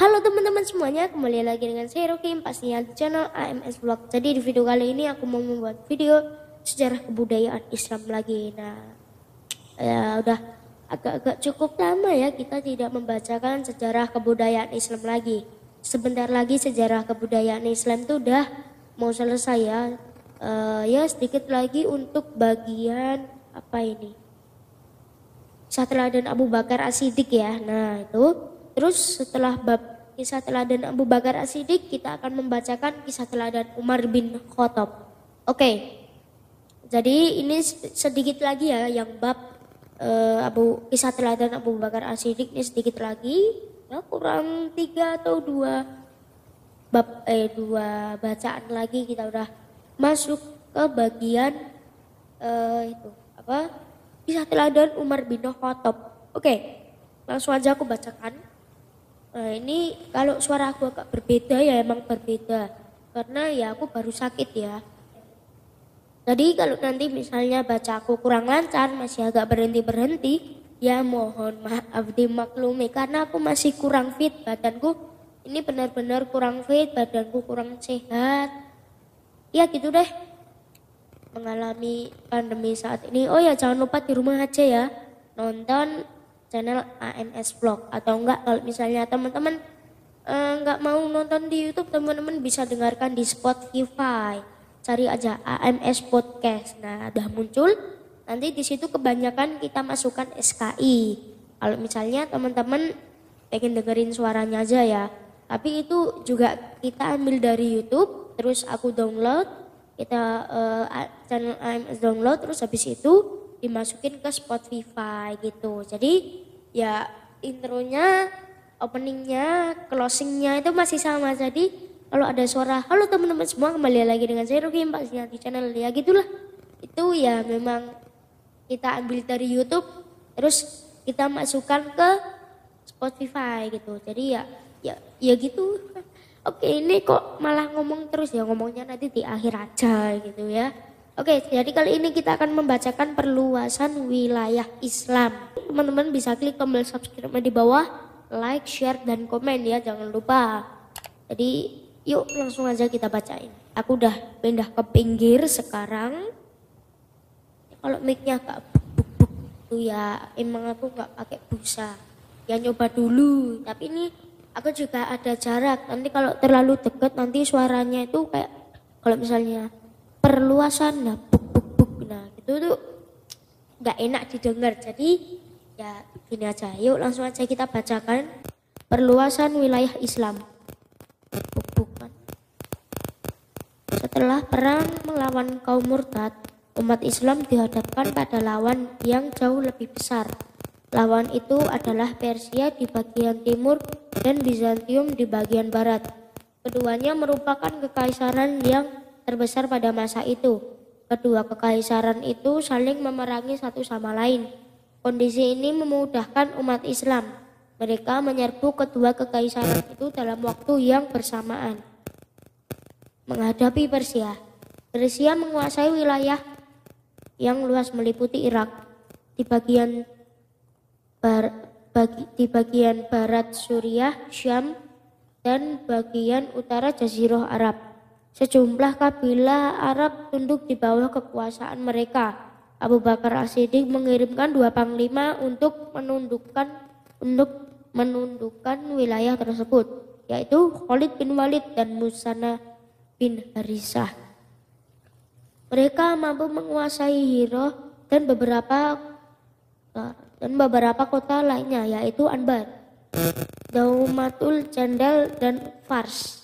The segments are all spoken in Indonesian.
Halo teman-teman semuanya, kembali lagi dengan saya Rokim pastinya di channel AMS Vlog. Jadi di video kali ini aku mau membuat video sejarah kebudayaan Islam lagi. Nah, ya udah agak-agak cukup lama ya kita tidak membacakan sejarah kebudayaan Islam lagi. Sebentar lagi sejarah kebudayaan Islam itu udah mau selesai ya. Uh, ya sedikit lagi untuk bagian apa ini? Setelah dan Abu Bakar As-Siddiq ya. Nah, itu terus setelah bab kisah teladan Abu Bakar As-Siddiq, kita akan membacakan kisah teladan Umar bin Khattab. Oke. Jadi ini sedikit lagi ya yang bab uh, Abu kisah teladan Abu Bakar As-Siddiq ini sedikit lagi. Ya kurang tiga atau dua bab eh dua bacaan lagi kita udah masuk ke bagian uh, itu apa kisah teladan Umar bin Khattab. Oke. Langsung aja aku bacakan. Nah ini kalau suara aku agak berbeda ya emang berbeda. Karena ya aku baru sakit ya. Jadi kalau nanti misalnya baca aku kurang lancar, masih agak berhenti-berhenti, ya mohon maaf dimaklumi karena aku masih kurang fit badanku. Ini benar-benar kurang fit, badanku kurang sehat. Ya gitu deh. Mengalami pandemi saat ini. Oh ya jangan lupa di rumah aja ya. Nonton channel AMS Vlog. Atau enggak kalau misalnya teman-teman uh, enggak mau nonton di YouTube teman-teman bisa dengarkan di Spotify. Cari aja AMS Podcast. Nah udah muncul nanti di situ kebanyakan kita masukkan SKI kalau misalnya teman-teman pengen dengerin suaranya aja ya. Tapi itu juga kita ambil dari YouTube terus aku download kita uh, channel AMS download terus habis itu dimasukin ke Spotify gitu. Jadi ya intronya, openingnya, closingnya itu masih sama. Jadi kalau ada suara halo teman-teman semua kembali lagi dengan saya Ruki pastinya di channel ya gitulah. Itu ya memang kita ambil dari YouTube terus kita masukkan ke Spotify gitu. Jadi ya ya ya gitu. Oke ini kok malah ngomong terus ya ngomongnya nanti di akhir aja gitu ya. Oke, jadi kali ini kita akan membacakan perluasan wilayah Islam. Teman-teman bisa klik tombol subscribe di bawah, like, share, dan komen ya, jangan lupa. Jadi yuk langsung aja kita bacain. Aku udah pindah ke pinggir sekarang. Kalau micnya gak buk-buk tuh ya emang aku gak pakai busa. Ya nyoba dulu, tapi ini aku juga ada jarak. Nanti kalau terlalu deket nanti suaranya itu kayak kalau misalnya perluasan nah buk buk buk. Nah itu tuh nggak enak didengar. Jadi ya gini aja. Yuk langsung aja kita bacakan perluasan wilayah Islam. Buk buk kan setelah perang melawan kaum murtad umat Islam dihadapkan pada lawan yang jauh lebih besar. Lawan itu adalah Persia di bagian timur dan Bizantium di bagian barat. Keduanya merupakan kekaisaran yang terbesar pada masa itu. Kedua kekaisaran itu saling memerangi satu sama lain. Kondisi ini memudahkan umat Islam. Mereka menyerbu kedua kekaisaran itu dalam waktu yang bersamaan. Menghadapi Persia, Persia menguasai wilayah yang luas meliputi Irak di bagian bar, bagi, di bagian barat Suriah, Syam, dan bagian utara Jazirah Arab. Sejumlah kabilah Arab tunduk di bawah kekuasaan mereka. Abu Bakar As-Siddiq mengirimkan dua panglima untuk menundukkan untuk menundukkan wilayah tersebut, yaitu Khalid bin Walid dan Musana bin Harisah. Mereka mampu menguasai Hiro dan beberapa dan beberapa kota lainnya, yaitu Anbar, Daumatul Jandal dan Fars.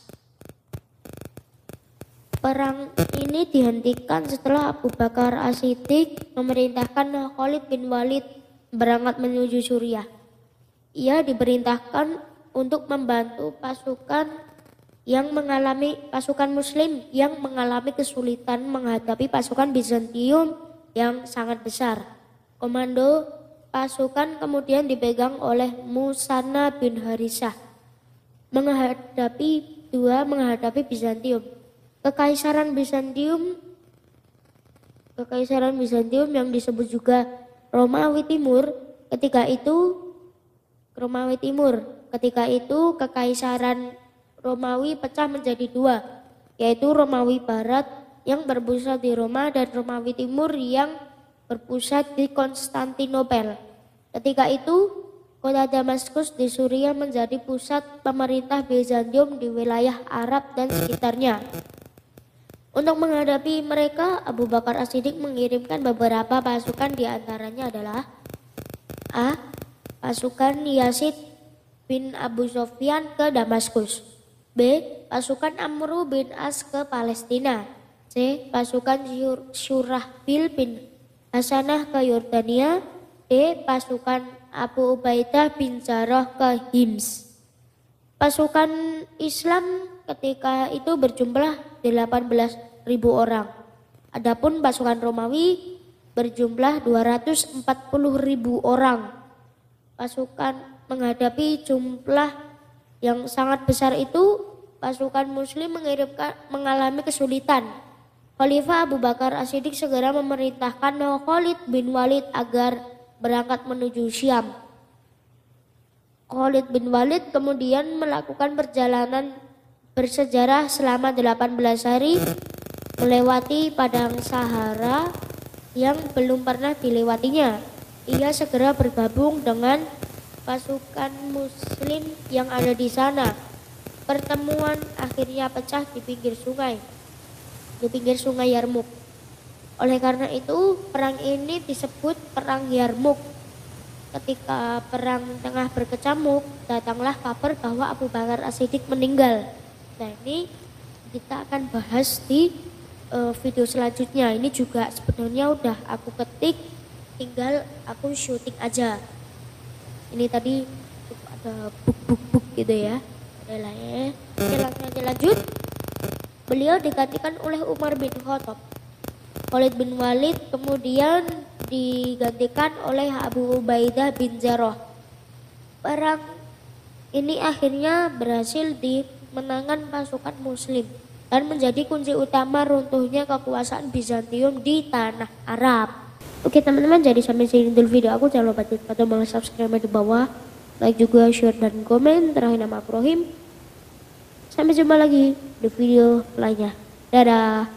Perang ini dihentikan setelah Abu Bakar As-Siddiq memerintahkan Khalid bin Walid berangkat menuju Suriah. Ia diperintahkan untuk membantu pasukan yang mengalami pasukan muslim yang mengalami kesulitan menghadapi pasukan Bizantium yang sangat besar. Komando pasukan kemudian dipegang oleh Musana bin Harisah menghadapi dua menghadapi Bizantium. Kekaisaran Bizantium Kekaisaran Bizantium yang disebut juga Romawi Timur ketika itu Romawi Timur Ketika itu kekaisaran Romawi pecah menjadi dua, yaitu Romawi Barat yang berpusat di Roma dan Romawi Timur yang berpusat di Konstantinopel. Ketika itu, kota Damaskus di Suriah menjadi pusat pemerintah Bizantium di wilayah Arab dan sekitarnya. Untuk menghadapi mereka, Abu Bakar As-Siddiq mengirimkan beberapa pasukan di antaranya adalah A. Pasukan Yazid bin Abu Sofyan ke Damaskus. B. Pasukan Amru bin As ke Palestina. C. Pasukan Syurahbil bin Hasanah ke Yordania. D. Pasukan Abu Ubaidah bin Jarrah ke Hims. Pasukan Islam ketika itu berjumlah 18.000 orang. Adapun pasukan Romawi berjumlah 240.000 orang. Pasukan menghadapi jumlah yang sangat besar itu, pasukan muslim mengirimkan mengalami kesulitan. Khalifah Abu Bakar As-Siddiq segera memerintahkan Khalid bin Walid agar berangkat menuju Syam. Khalid bin Walid kemudian melakukan perjalanan bersejarah selama 18 hari melewati padang Sahara yang belum pernah dilewatinya. Ia segera bergabung dengan pasukan muslim yang ada di sana. Pertemuan akhirnya pecah di pinggir sungai, di pinggir sungai Yarmuk. Oleh karena itu, perang ini disebut Perang Yarmuk. Ketika perang tengah berkecamuk, datanglah kabar bahwa Abu Bakar As-Siddiq meninggal. Nah ini kita akan bahas di uh, video selanjutnya. Ini juga sebenarnya udah aku ketik, tinggal aku syuting aja. Ini tadi ada buk-buk-buk gitu ya. Adalah ya. Oke langsung aja lanjut. Beliau digantikan oleh Umar bin Khattab. Khalid bin Walid kemudian digantikan oleh Abu Ubaidah bin Jarrah. Perang ini akhirnya berhasil di menangan pasukan muslim dan menjadi kunci utama runtuhnya kekuasaan Bizantium di tanah Arab. Oke teman-teman jadi sampai sini dulu video aku. Jangan lupa tekan tombol subscribe di bawah. Like juga share dan komen. Terakhir nama aku sampai jumpa lagi di video lainnya. Dadah